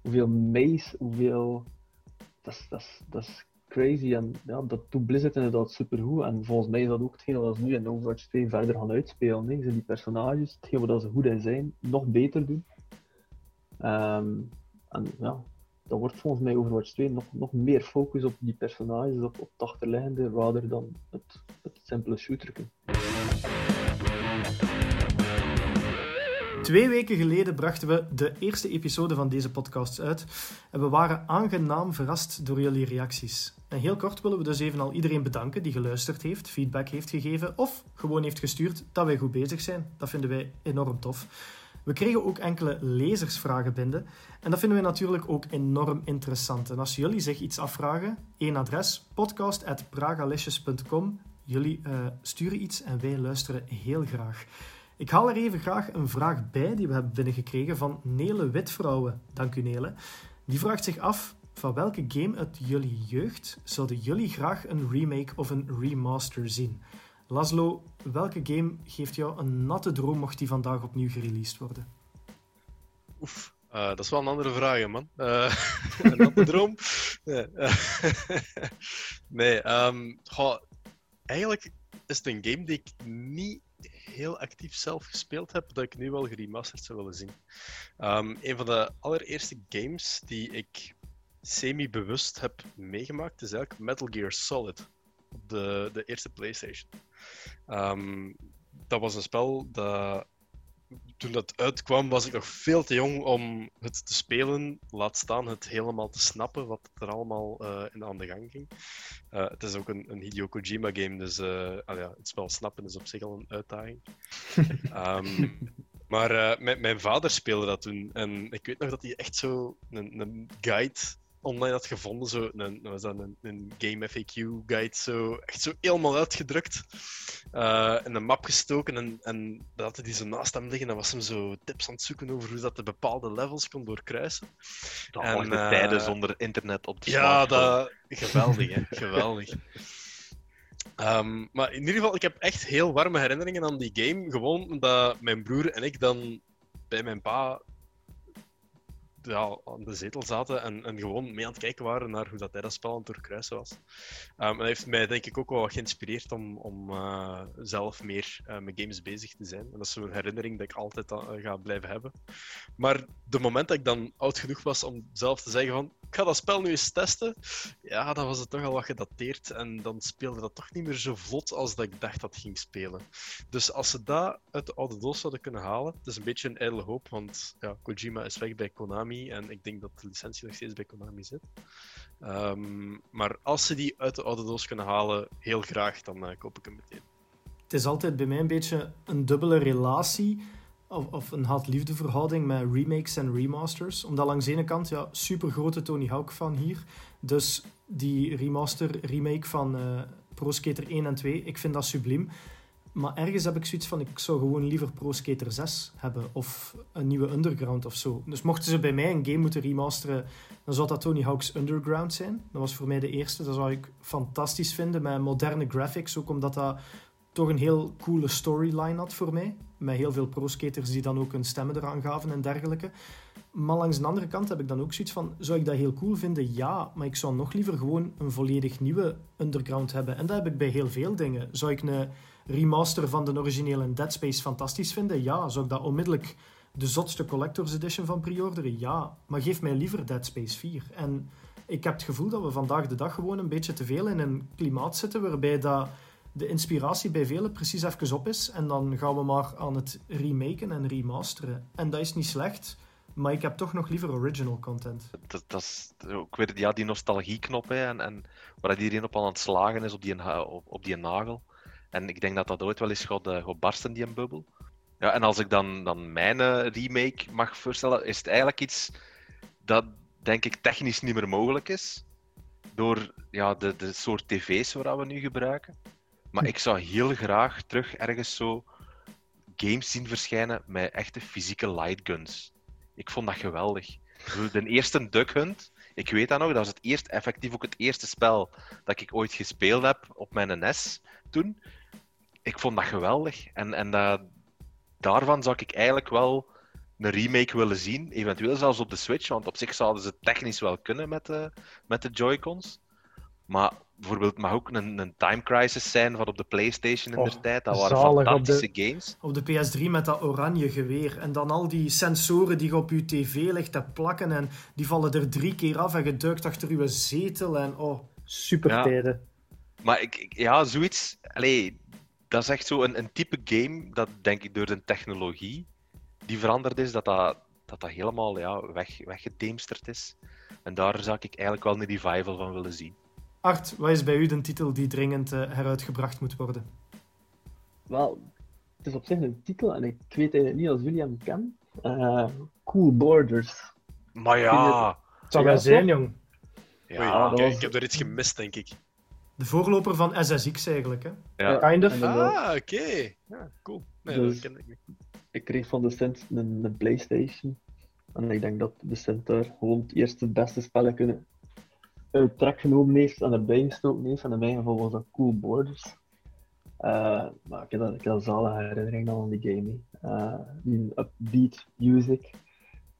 [SPEAKER 5] Hoeveel maze, hoeveel. Dat dat dat is crazy en ja, dat doet Blizzard inderdaad supergoed. En volgens mij is dat ook hetgeen wat ze nu in Overwatch 2 verder gaan uitspelen. Hè. Ze die personages, hetgeen wat ze goed in zijn, nog beter doen. Um, en ja, dat wordt volgens mij Overwatch 2 nog, nog meer focus op die personages, op, op het achterliggende, rather dan het, het simpele shooter.
[SPEAKER 1] Twee weken geleden brachten we de eerste episode van deze podcast uit en we waren aangenaam verrast door jullie reacties. En heel kort willen we dus even al iedereen bedanken die geluisterd heeft, feedback heeft gegeven of gewoon heeft gestuurd dat wij goed bezig zijn. Dat vinden wij enorm tof. We kregen ook enkele lezersvragen binnen en dat vinden we natuurlijk ook enorm interessant. En als jullie zich iets afvragen, één adres, podcast.pragalicious.com. Jullie uh, sturen iets en wij luisteren heel graag. Ik haal er even graag een vraag bij die we hebben binnengekregen van Nele Witvrouwen. Dank u Nele. Die vraagt zich af, van welke game uit jullie jeugd zouden jullie graag een remake of een remaster zien? Laszlo, welke game geeft jou een natte droom mocht die vandaag opnieuw gereleased worden?
[SPEAKER 3] Oef, uh, dat is wel een andere vraag, man. Uh, [LAUGHS] een natte droom? Nee, uh, [LAUGHS] nee um, goh, eigenlijk is het een game die ik niet heel actief zelf gespeeld heb, dat ik nu wel geremasterd zou willen zien. Um, een van de allereerste games die ik semi-bewust heb meegemaakt, is eigenlijk Metal Gear Solid. Op de, de eerste PlayStation. Um, dat was een spel dat toen dat uitkwam, was ik nog veel te jong om het te spelen. Laat staan het helemaal te snappen wat er allemaal uh, in aan de gang ging. Uh, het is ook een, een Hideo Kojima game, dus uh, ja, het spel snappen is op zich al een uitdaging. um, [LAUGHS] maar mijn vader speelde dat toen. En ik weet nog dat hij echt zo een, een guide online had gevonden, zo een, was dat een, een Game FAQ guide, zo, echt zo helemaal uitgedrukt. Uh, in een map gestoken en, en dat had hij die zo naast hem liggen. Dan was hem zo tips aan het zoeken over hoe dat de bepaalde levels kon doorkruisen.
[SPEAKER 2] Dat en, de uh, tijden zonder internet op de
[SPEAKER 3] Ja, dat... [LAUGHS] geweldig, hè? geweldig. Um, maar in ieder geval, ik heb echt heel warme herinneringen aan die game. Gewoon omdat mijn broer en ik dan bij mijn pa ja, aan de zetel zaten en, gewoon mee aan het kijken waren naar hoe dat hij dat spel aan het doorkruisen was. Um, en dat heeft mij denk ik ook wel geïnspireerd om, om uh, zelf meer uh, met games bezig te zijn. En dat is zo'n herinnering dat ik altijd uh, ga blijven hebben. Maar de moment dat ik dan oud genoeg was om zelf te zeggen van ik ga dat spel nu eens testen, ja, dan was het toch al wat gedateerd en dan speelde dat toch niet meer zo vlot als dat ik dacht dat ging spelen. Dus als ze dat uit de oude doos zouden kunnen halen, het is een beetje een ijdele hoop, want ja, Kojima is weg bij En ik denk dat de licentie nog steeds bij Konami zit. Um, maar als ze die uit de oude doos kunnen halen, heel graag, dan uh, koop ik hem meteen.
[SPEAKER 1] Het is altijd bij mij een beetje een dubbele relatie of, of een haat-liefde verhouding met remakes en remasters. Omdat langs de ene kant, ja, super grote Tony Hawk van hier. Dus die remaster, remake van uh, Pro Skater 1 en 2, ik vind dat subliem. Maar ergens heb ik zoiets van, ik zou gewoon liever Pro Skater 6 hebben. Of een nieuwe Underground of zo. Dus mochten ze bij mij een game moeten remasteren, dan zou dat Tony Hawk's Underground zijn. Dat was voor mij de eerste. Dat zou ik fantastisch vinden, met moderne graphics. Ook omdat dat toch een heel coole storyline had voor mij. Met heel veel pro-skaters die dan ook hun stemmen eraan gaven en dergelijke. Maar langs de andere kant heb ik dan ook zoiets van: zou ik dat heel cool vinden? Ja, maar ik zou nog liever gewoon een volledig nieuwe underground hebben. En dat heb ik bij heel veel dingen. Zou ik een remaster van de originele Dead Space fantastisch vinden? Ja. Zou ik dat onmiddellijk de zotste Collector's Edition van pre-orderen? Ja. Maar geef mij liever Dead Space 4. En ik heb het gevoel dat we vandaag de dag gewoon een beetje te veel in een klimaat zitten waarbij dat de inspiratie bij velen precies even op is. En dan gaan we maar aan het remaken en remasteren. En dat is niet slecht. Maar ik heb toch nog liever original content.
[SPEAKER 2] Dat, dat is ook weer ja, die nostalgieknop hè, en, en waar iedereen op aan het slagen is op die, op, op die nagel. En ik denk dat dat ooit wel eens gaat, uh, barsten, die bubbel. Ja, en als ik dan, dan mijn uh, remake mag voorstellen, is het eigenlijk iets dat denk ik technisch niet meer mogelijk is. Door ja, de, de soort tv's waar we nu gebruiken. Maar ik zou heel graag terug ergens zo games zien verschijnen met echte fysieke lightguns. Ik vond dat geweldig. De eerste Duck Hunt, ik weet dat nog, dat was het eerst, effectief ook het eerste spel dat ik ooit gespeeld heb op mijn NES toen. Ik vond dat geweldig. En, en dat, daarvan zou ik eigenlijk wel een remake willen zien. Eventueel zelfs op de Switch, want op zich zouden ze technisch wel kunnen met de, met de Joy-Cons. Maar bijvoorbeeld mag ook een, een Time Crisis zijn van op de PlayStation in de tijd. Dat waren fantastische
[SPEAKER 1] op de,
[SPEAKER 2] games.
[SPEAKER 1] Op de PS3 met dat oranje geweer. En dan al die sensoren die je op je tv ligt te plakken. En die vallen er drie keer af en geduikt achter je zetel. En oh, super ja. tijden.
[SPEAKER 2] Maar ik, ik, ja, zoiets. Allee, dat is echt zo een, een type game dat denk ik door de technologie die veranderd is, dat dat, dat, dat helemaal ja, weg, weggedemsterd is. En daar zou ik eigenlijk wel een revival van willen zien.
[SPEAKER 1] Art, wat is bij u de titel die dringend uh, heruitgebracht moet worden?
[SPEAKER 5] Wel, het is op zich een titel en ik weet eigenlijk niet als jullie hem kennen. Uh, cool Borders.
[SPEAKER 2] Maar ja...
[SPEAKER 1] Het zou wel zijn, jong.
[SPEAKER 3] Ja, was... ik heb er iets gemist, denk ik.
[SPEAKER 1] De voorloper van SSX eigenlijk, hè?
[SPEAKER 2] Ja.
[SPEAKER 1] Kind of.
[SPEAKER 3] Ah, oké. Okay. Ja, cool. Nee, dus, dat ken ik niet.
[SPEAKER 5] Ik kreeg van de Sint een, een, PlayStation. En ik denk dat de Sint daar gewoon het eerste beste spel kunnen uit trek genomen heeft en erbij gestoken heeft. En in mijn geval was dat Cool Borders. Uh, maar ik heb, dat, ik heb zalige herinneringen aan die game. Uh, die upbeat music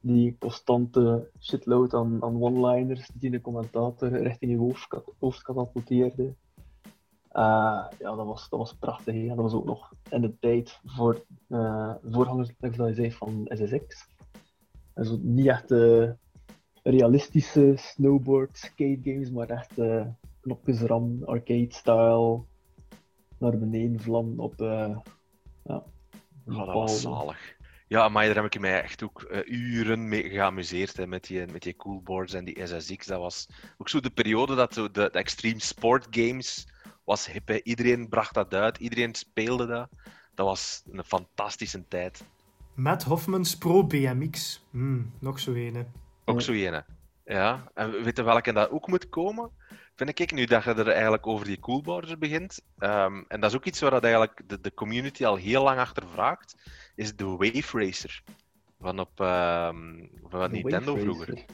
[SPEAKER 5] die constante shitload aan, aan one-liners die de commentator richting je hoofd, hoofd katapulteerde. Uh, ja, dat was, dat was prachtig. Hè? Dat was ook nog in de tijd voor voorgangers, zoals je zei, van SSX. Dus niet echt uh, realistische snowboard, skate games, maar echt uh, knopjes ram, arcade-style, naar beneden vlam op. Uh, ja,
[SPEAKER 2] oh, dat was zalig. Ja, maar daar heb ik mij echt ook uh, uren mee geamuseerd hè, met, die, met die coolboards en die SSX. Dat was ook zo de periode dat de, de extreme sport games was hip. Hè. Iedereen bracht dat uit, iedereen speelde dat. Dat was een fantastische tijd.
[SPEAKER 1] Matt Hoffmans Pro BMX. Mm, nog zo ene.
[SPEAKER 2] Ook zo ene. Ja, en weet je welke dat ook moet komen? Vind ik nu dat je er eigenlijk over die coolboards begint. Um, en dat is ook iets waar dat eigenlijk de, de community al heel lang achter vraagt is de Wave Racer. Van op um, van Nintendo vroeger.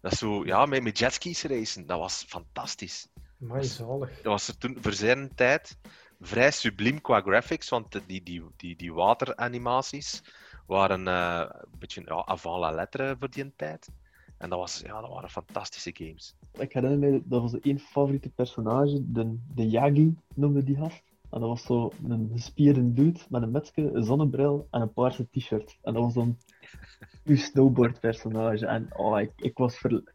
[SPEAKER 2] Dat is zo, ja, met, met jetskis racen. Dat was fantastisch.
[SPEAKER 1] Maar zalig.
[SPEAKER 2] Dat was er toen voor zijn tijd vrij subliem qua graphics, want die, die, die, die wateranimaties waren uh, een beetje ja, avant la lettre voor die tijd. En dat, was, ja, dat waren fantastische games.
[SPEAKER 5] Ik herinner me, dat was één favoriete personage, de, de Yagi noemde die gast. En dat was zo een gespierde dude met een metsje, een zonnebril en een paarse t-shirt. En dat was dan uw snowboard-personage. En oh, ik, ik was ver,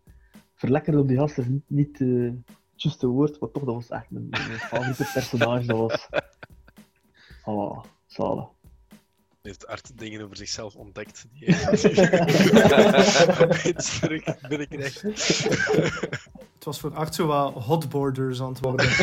[SPEAKER 5] verlekkerd op die gast, is niet, niet uh, het juiste woord, maar toch, dat was echt mijn, mijn favoriete personage. Dat was... [LAUGHS] Oh, zalig
[SPEAKER 3] heeft Art dingen over zichzelf ontdekt. Die [LAUGHS] [LAUGHS] opeens binnenkrijgt.
[SPEAKER 1] Het was voor Art zo wat hotboarders aan het worden. [LAUGHS]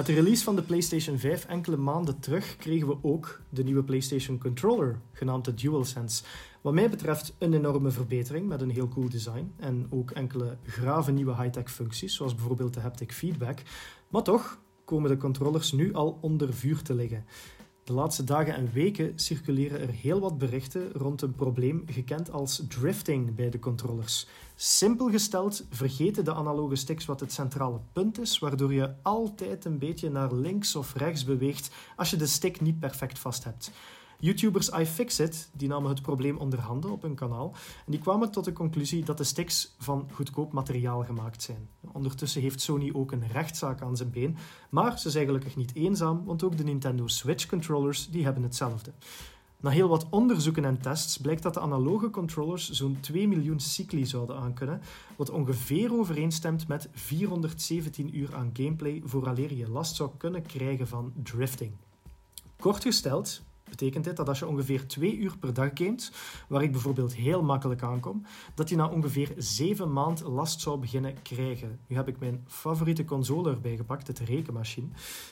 [SPEAKER 1] Met de release van de PlayStation 5 enkele maanden terug kregen we ook de nieuwe PlayStation Controller, genaamd de DualSense. Wat mij betreft een enorme verbetering met een heel cool design en ook enkele grave nieuwe high-tech functies, zoals bijvoorbeeld de haptic feedback. Maar toch komen de controllers nu al onder vuur te liggen. De laatste dagen en weken circuleren er heel wat berichten rond een probleem gekend als drifting bij de controllers. Simpel gesteld vergeten de analoge sticks wat het centrale punt is, waardoor je altijd een beetje naar links of rechts beweegt als je de stick niet perfect vast hebt. YouTubers iFixit die namen het probleem onder handen op hun kanaal en die kwamen tot de conclusie dat de sticks van goedkoop materiaal gemaakt zijn. Ondertussen heeft Sony ook een rechtszaak aan zijn been, maar ze zijn gelukkig niet eenzaam, want ook de Nintendo Switch controllers die hebben hetzelfde. Na heel wat onderzoeken en tests blijkt dat de analoge controllers zo'n 2 miljoen cycli zouden aankunnen, wat ongeveer overeenstemt met 417 uur aan gameplay vooraleer je last zou kunnen krijgen van drifting. Kort gesteld, betekent dit dat als je ongeveer twee uur per dag gamet, waar ik bijvoorbeeld heel makkelijk aankom, dat je na ongeveer zeven maand last zou beginnen krijgen. Nu heb ik mijn favoriete console erbij gepakt, het rekenmachine.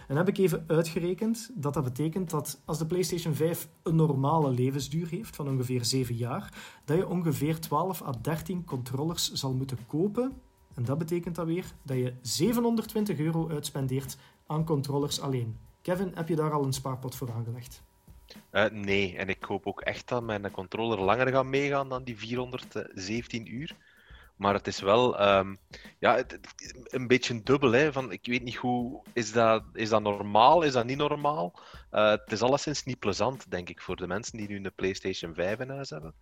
[SPEAKER 1] En heb ik even uitgerekend dat dat betekent dat als de PlayStation 5 een normale levensduur heeft van ongeveer 7 jaar, dat je ongeveer 12 à 13 controllers zal moeten kopen. En dat betekent dan weer dat je 720 euro uitspendeert aan controllers alleen. Kevin, heb je daar al een spaarpot voor aangelegd?
[SPEAKER 2] Uh, nee, en ik hoop ook echt dat mijn controller langer gaat meegaan dan die 417 uur. Maar het is wel um, ja, een beetje dubbel. Hè, van, ik weet niet hoe. Is dat, is dat normaal? Is dat niet normaal? Uh, het is alleszins niet plezant, denk ik, voor de mensen die nu een PlayStation 5 in huis hebben.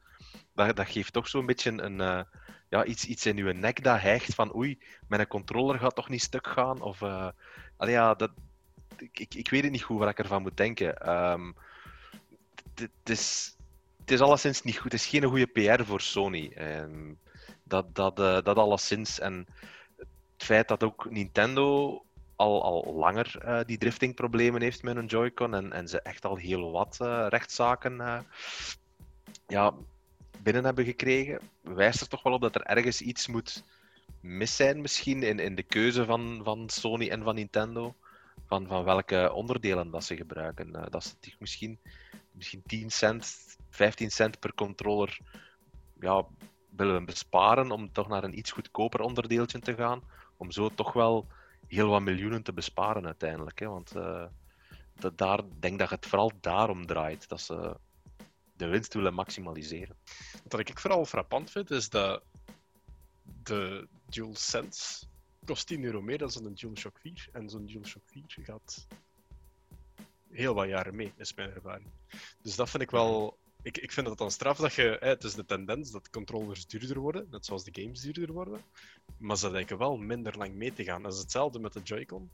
[SPEAKER 2] Dat, dat geeft toch zo'n beetje een, uh, ja, iets, iets in uw nek dat hijgt van oei, mijn controller gaat toch niet stuk gaan? Of, uh, ja, dat, ik, ik, weet het niet goed wat ik ervan moet denken. Um, het is, is alleszins niet goed. Het is geen goede PR voor Sony. Ehm, dat, dat, uh, dat alleszins. En het feit dat ook Nintendo al, al langer uh, die driftingproblemen heeft met een Joy-Con en, en ze echt al heel wat uh, rechtszaken ja, binnen hebben gekregen, wijst er toch wel op dat er ergens iets moet mis zijn misschien in, in de keuze van, van Sony en van Nintendo. Van, van welke onderdelen dat ze gebruiken. dat ze misschien, misschien 10 cent, 15 cent per controller ja, willen besparen om toch naar een iets goedkoper onderdeeltje te gaan. Om zo toch wel heel wat miljoenen te besparen uiteindelijk. Hè? Want uh, dat daar, denk dat het vooral daarom draait. Dat ze de winst willen maximaliseren.
[SPEAKER 3] Wat ik vooral frappant vind, is dat de DualSense kost 10 euro meer dan zo'n DualShock 4. En zo'n DualShock 4 gaat heel wat jaren mee, is mijn ervaring. Dus dat vind ik wel ik, ik vind het dan straf dat je... Hè, het is de tendens dat controllers duurder worden, net zoals de games duurder worden. Maar ze lijken wel minder lang mee te gaan. Dat is hetzelfde met de Joy-Con.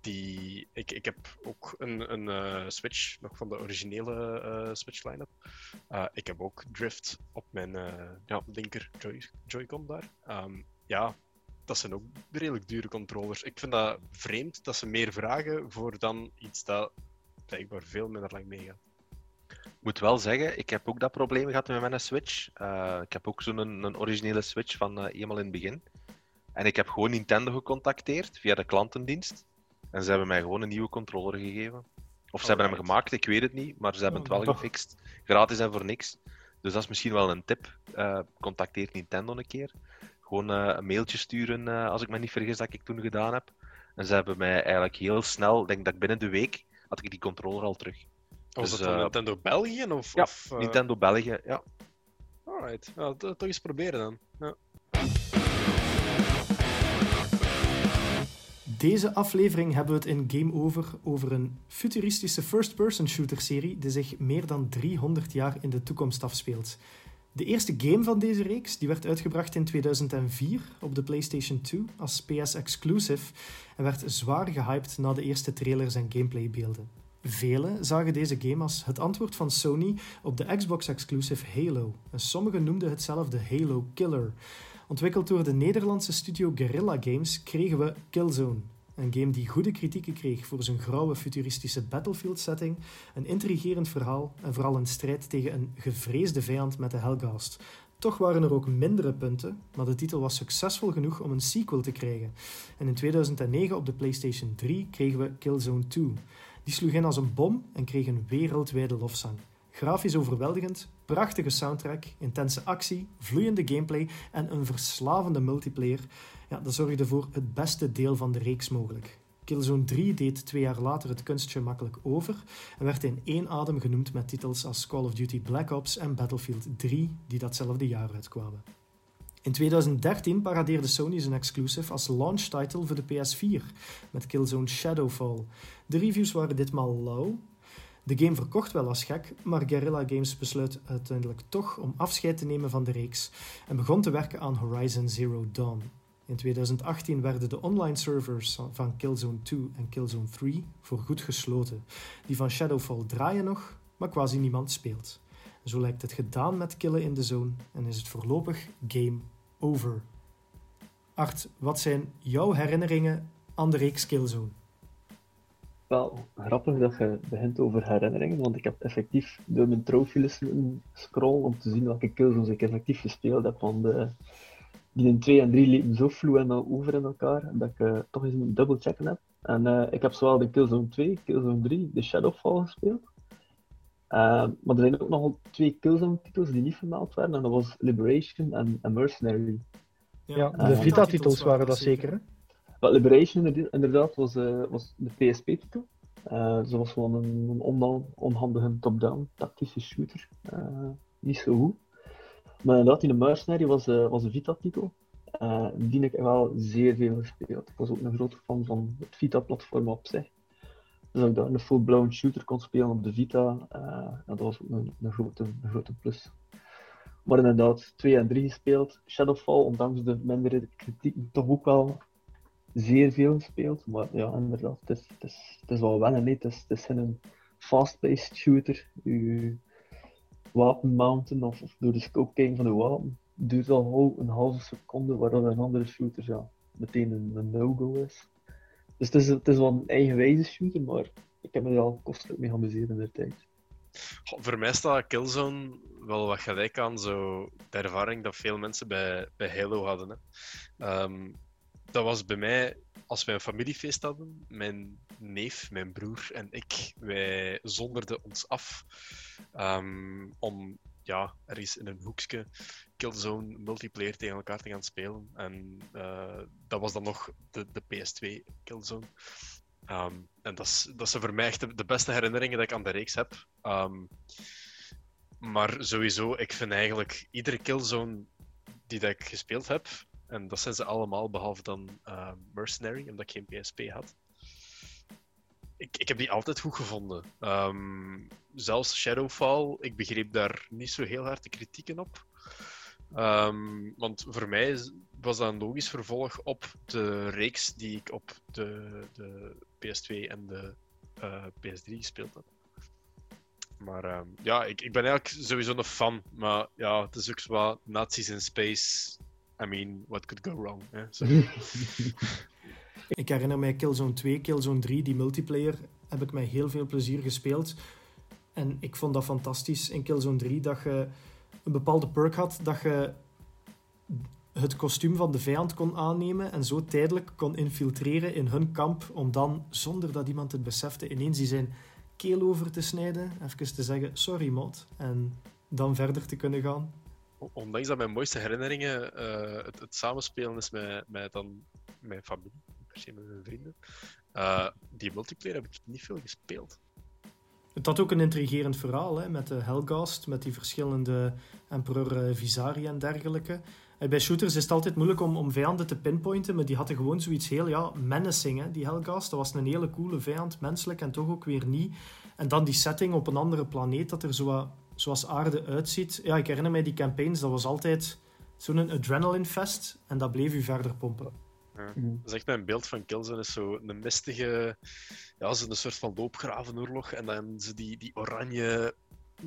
[SPEAKER 3] Die, ik, ik heb ook een, een uh, Switch, nog van de originele uh, Switch line-up. Uh, ik heb ook Drift op mijn ja, linker Joy, Joy-Con daar. Um, ja, dat zijn ook redelijk dure controllers. Ik vind dat vreemd dat ze meer vragen voor dan iets dat blijkbaar veel minder lang meegaat
[SPEAKER 2] moet wel zeggen, ik heb ook dat probleem gehad met mijn Switch. Uh, ik heb ook zo'n een, een, originele Switch van uh, eenmaal in het begin. En ik heb gewoon Nintendo gecontacteerd via de klantendienst. En ze hebben mij gewoon een nieuwe controller gegeven. Of ze hebben hem gemaakt, ik weet het niet. Maar ze hebben het wel gefixt. Gratis en voor niks. Dus dat is misschien wel een tip. Uh, contacteer Nintendo een keer. Gewoon een mailtje sturen, als ik me niet vergis, dat ik toen gedaan heb. En ze hebben mij eigenlijk heel snel, denk dat ik binnen de week, had ik die controller al terug.
[SPEAKER 3] Was dus, dat uh, Nintendo België? Of,
[SPEAKER 2] ja,
[SPEAKER 3] of,
[SPEAKER 2] uh... Nintendo België, ja.
[SPEAKER 3] Alright, ja, toch eens proberen dan. Ja.
[SPEAKER 1] Deze aflevering hebben we het in Game Over over een futuristische first-person shooter serie die zich meer dan 300 jaar in de toekomst afspeelt. De eerste game van deze reeks die werd uitgebracht in 2004 op de PlayStation 2 als PS Exclusive en werd zwaar gehyped na de eerste trailers en gameplaybeelden. Velen zagen deze game als het antwoord van Sony op de Xbox-exclusive Halo. En sommigen noemden het zelf de Halo Killer. Ontwikkeld door de Nederlandse studio Guerrilla Games kregen we Killzone. Een game die goede kritieken kreeg voor zijn grauwe futuristische battlefield-setting, een intrigerend verhaal en vooral een strijd tegen een gevreesde vijand met de Hellgast. Toch waren er ook mindere punten, maar de titel was succesvol genoeg om een sequel te krijgen. En in 2009 op de PlayStation 3 kregen we Killzone 2. Die sloeg in als een bom en kreeg een wereldwijde lofzang. Grafisch overweldigend, prachtige soundtrack, intense actie, vloeiende gameplay en een verslavende multiplayer. Dat zorgde voor het beste deel van de reeks mogelijk. Killzone 3 deed twee jaar later het kunstje makkelijk over en werd in één adem genoemd met titels als Call of Duty Black Ops en Battlefield 3, die datzelfde jaar uitkwamen. In 2013 paradeerde Sony zijn exclusive als launch title voor de PS4 met Killzone Shadowfall. De reviews waren ditmaal low. De game verkocht wel als gek, maar Guerrilla Games besluit uiteindelijk toch om afscheid te nemen van de reeks en begon te werken aan Horizon Zero Dawn. In 2018 werden de online servers van Killzone 2 en Killzone 3 voorgoed gesloten. Die van Shadowfall draaien nog, maar quasi niemand speelt. Zo lijkt het gedaan met killen in de zone en is het voorlopig game over. Art, wat zijn jouw herinneringen aan de reeks Killzone?
[SPEAKER 5] Wel, grappig dat je begint over herinneringen, want ik heb effectief door mijn trophielist scroll om te zien welke Killzones ik effectief gespeeld heb. Want de, die in 2 en 3 liepen zo vloe en over in elkaar dat ik uh, toch eens een double checken heb. En uh, ik heb zowel de Killzone 2, Killzone 3, de Shadowfall gespeeld. Uh, maar er zijn ook nog twee Killzone-titels die niet vermeld werden, en dat was Liberation en, en Mercenary.
[SPEAKER 1] Ja, de Vita-titels waren dat zeker, hè?
[SPEAKER 5] Liberation inderdaad was, uh, was de PSP-titel. Uh, ze was gewoon een, een onhandige top-down tactische shooter. Uh, niet zo goed. Maar inderdaad, in de Mercenary was, was een Vita-titel. die ik wel zeer veel gespeeld. Ik was ook een grote fan van het Vita-platform op zich. Dus dat ik daar een full-blown shooter kon spelen op de Vita, dat was ook een, grote, grote plus. Maar inderdaad, 2 en 3 gespeeld. Shadowfall, ondanks de mindere kritiek, toch ook wel zeer veel gespeeld. Maar ja, inderdaad, het is, het is, het is wel wennen. Het is, het is een fast-paced shooter. Je wapen mounten of, door de scope kijken van de wapen duurt al een halve seconde, waar een andere shooter ja, meteen een, een no-go is. Dus het is, het is wel een eigenwijze shooter, maar ik heb me er al kostelijk mee geamuseerd in de tijd.
[SPEAKER 3] Voor mij staat Killzone wel wat gelijk aan zo de ervaring dat veel mensen bij, bij Halo hadden. Hè. Ehm, dat was bij mij, als wij een familiefeest hadden, mijn neef, mijn broer en ik, wij zonderden ons af ehm, om ja, ergens in een hoekje Killzone multiplayer tegen elkaar te gaan spelen. En uh, dat was dan nog de, de PS2 Killzone. Um, en dat, is, dat zijn voor mij echt de, beste herinneringen dat ik aan de reeks heb. Um, maar sowieso, ik vind eigenlijk iedere Killzone die dat ik gespeeld heb, en dat zijn ze allemaal behalve dan uh, Mercenary, omdat ik geen PSP had. Ik, ik heb die altijd goed gevonden. Um, zelfs Shadowfall, ik begreep daar niet zo heel hard de kritieken op. Um, want voor mij was dat een logisch vervolg op de reeks die ik op de, de PS2 en de uh, PS3 gespeeld heb. Maar um, ja, ik, ik ben eigenlijk sowieso een fan. Maar ja, het is ook zo wat Nazis in space. I mean, what could go wrong? [LAUGHS]
[SPEAKER 1] Ik herinner mij Killzone 2, Killzone 3, die multiplayer heb ik met heel veel plezier gespeeld. En ik vond dat fantastisch in Killzone 3 dat je een bepaalde perk had dat je het kostuum van de vijand kon aannemen en zo tijdelijk kon infiltreren in hun kamp om dan, zonder dat iemand het besefte, ineens die zijn keel over te snijden, even te zeggen, sorry mod, en dan verder te kunnen gaan.
[SPEAKER 3] Ondanks dat mijn mooiste herinneringen uh, het, het, samenspelen is met, met dan mijn familie, se met mijn vrienden, uh, die multiplayer heb ik niet veel gespeeld.
[SPEAKER 1] Het had ook een intrigerend verhaal hè, met de Helgast, met die verschillende Emperor eh, Visari en dergelijke. Bij shooters is het altijd moeilijk om, om vijanden te pinpointen, maar die hadden gewoon zoiets heel ja, menacing, hè, die Helgast. Dat was een hele coole vijand, menselijk en toch ook weer niet. En dan die setting op een andere planeet, dat er zo, zoals aarde uitziet. Ja, ik herinner mij die campaigns, dat was altijd zo'n adrenaline fest en dat bleef u verder pompen.
[SPEAKER 3] Ja. Mm. Dat is echt mijn beeld van Killzone is zo een mistige, ja, zo een soort van loopgravenoorlog. En dan ze die, die oranje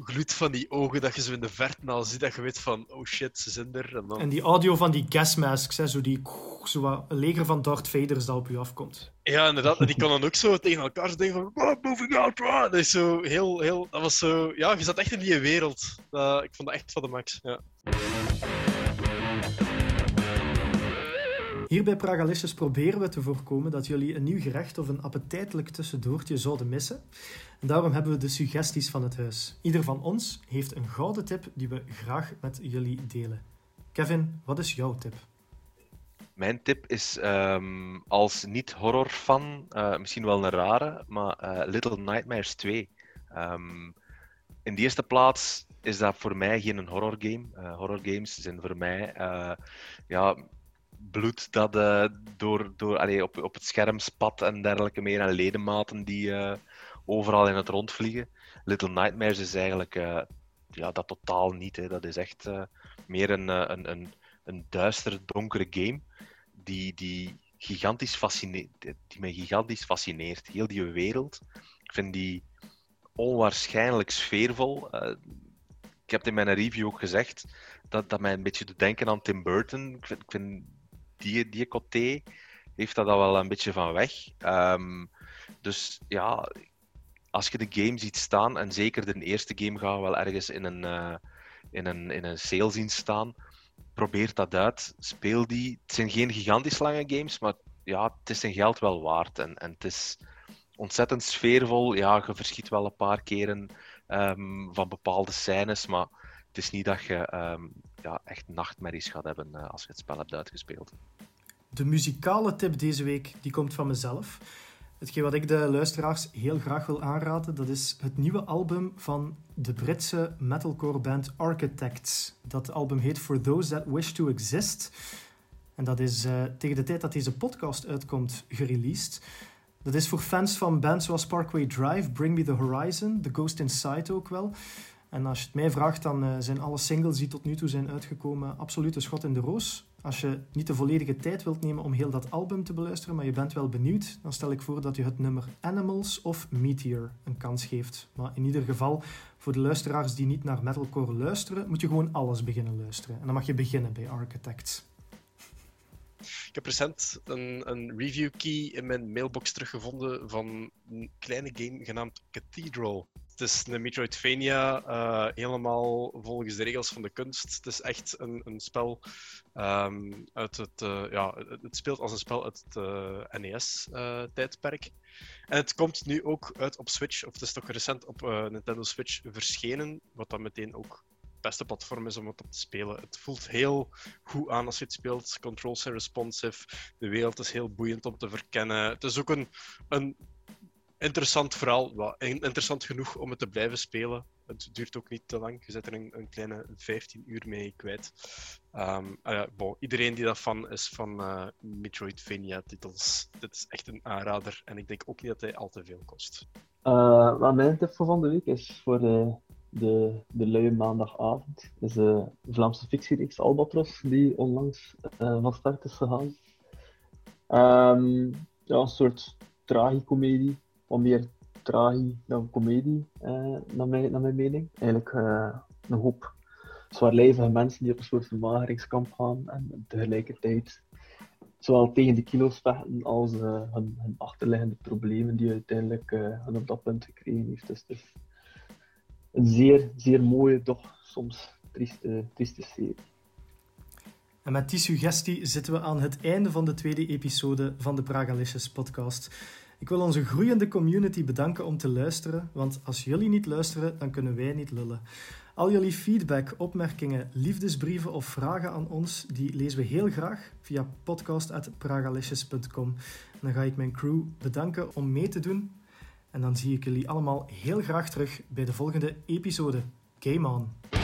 [SPEAKER 3] gloed van die ogen dat je zo in de verte al ziet, dat je weet van, oh shit, ze zijn er. En, dan...
[SPEAKER 1] en die audio van die gasmasks, hè, zo die zo wat, een leger van Darth Vaders dat op je afkomt.
[SPEAKER 3] Ja, inderdaad. En die kan dan ook zo tegen elkaar denken van, oh, moving out, bro. Dat is zo heel, heel, dat was zo, ja, je zat echt in die wereld. Uh, ik vond dat echt van de max, ja.
[SPEAKER 1] Hier bij Pragalicious proberen we te voorkomen dat jullie een nieuw gerecht of een appetijtelijk tussendoortje zouden missen. En daarom hebben we de suggesties van het huis. Ieder van ons heeft een gouden tip die we graag met jullie delen. Kevin, wat is jouw tip?
[SPEAKER 2] Mijn tip is um, als niet-horror-fan, uh, misschien wel een rare, maar uh, Little Nightmares 2. Um, ehm, in de eerste plaats is dat voor mij geen horror game. Uh, horror games zijn voor mij ja, bloed dat uh, door, door, allee, op, op het scherm spat en dergelijke meer. En ledematen die uh, overal in het rond vliegen. Little Nightmares is eigenlijk uh, ja, dat totaal niet. Hè. Dat is echt meer een, een, een, een duistere, donkere game die, die, gigantisch fascineert, die mij gigantisch fascineert. Heel die wereld. Ik vind die onwaarschijnlijk sfeervol. ik heb het in mijn review ook gezegd dat, dat mij een beetje doet denken aan Tim Burton. Ik vind, ik vind die, die heeft dat al wel een beetje van weg. Um, dus ja, als je de game ziet staan, en zeker de eerste game gaan we wel ergens in een, uh, in een, in een sale zien staan, probeer dat uit, speel die. Het zijn geen gigantisch lange games, maar ja, het is zijn geld wel waard. En, en het is ontzettend sfeervol. Ja, je verschiet wel een paar keren um, van bepaalde scènes, maar het is niet dat je um, ja, echt nachtmerries gaat hebben uh, als je het spel hebt uitgespeeld.
[SPEAKER 1] De muzikale tip deze week die komt van mezelf. Hetgeen wat ik de luisteraars heel graag wil aanraden, dat is het nieuwe album van de Britse metalcore band Architects. Dat album heet For Those That Wish to Exist. En dat is uh, tegen de tijd dat deze podcast uitkomt gereleased. Dat is voor fans van bands zoals Parkway Drive, Bring Me The Horizon, The Ghost Inside ook wel. En als je het mij vraagt, dan uh, zijn alle singles die tot nu toe zijn uitgekomen absoluut een schot in de roos. Als je niet de volledige tijd wilt nemen om heel dat album te beluisteren, maar je bent wel benieuwd, dan stel ik voor dat je het nummer Animals of Meteor een kans geeft. Maar in ieder geval, voor de luisteraars die niet naar metalcore luisteren, moet je gewoon alles beginnen luisteren. En dan mag je beginnen bij Architects.
[SPEAKER 3] ik heb recent een, een review key in mijn mailbox teruggevonden van een kleine game genaamd Cathedral. Het is een Metroidvania, uh, helemaal volgens de regels van de kunst. Het is echt een, een spel um, uit het... Uh, ja, het speelt als een spel uit het uh, NES-tijdperk. en het komt nu ook uit op Switch, of het is toch recent op Nintendo Switch verschenen, wat dan meteen ook beste platform is om het op te spelen. Het voelt heel goed aan als je het speelt. Controls zijn responsive. De wereld is heel boeiend om te verkennen. Het is ook een, een interessant verhaal. Interessant genoeg om het te blijven spelen. Het duurt ook niet te lang. Je zet er een, een kleine 15 uur mee kwijt. Uh, bon, iedereen die dat fan is van uh, Metroidvania-titels, dit is echt een aanrader. En ik denk ook niet dat hij al te veel kost.
[SPEAKER 5] Uh, mijn tip voor van de week is voor de de, de luie maandagavond. is de Vlaamse fictiereeks Albatros, die onlangs van start is gegaan. Um, ja, een soort tragicomedie, wat meer tragie dan comedie, uh, naar, mijn, naar mijn mening. Eigenlijk uh, een hoop zwaarlijvige mensen die op een soort vermageringskamp gaan en tegelijkertijd zowel tegen de kilo's vechten als hun, hun, achterliggende problemen die uiteindelijk hun op dat punt gekregen heeft. Dus, dus een zeer, zeer mooie, toch soms trieste, trieste serie.
[SPEAKER 1] En met die suggestie zitten we aan het einde van de tweede episode van de Pragalicious podcast. Ik wil onze groeiende community bedanken om te luisteren, want als jullie niet luisteren, dan kunnen wij niet lullen. Al jullie feedback, opmerkingen, liefdesbrieven of vragen aan ons, die lezen we heel graag via podcast.pragalicious.com. Dan ga ik mijn crew bedanken om mee te doen en dan zie ik jullie allemaal heel graag terug bij de volgende episode. Game on!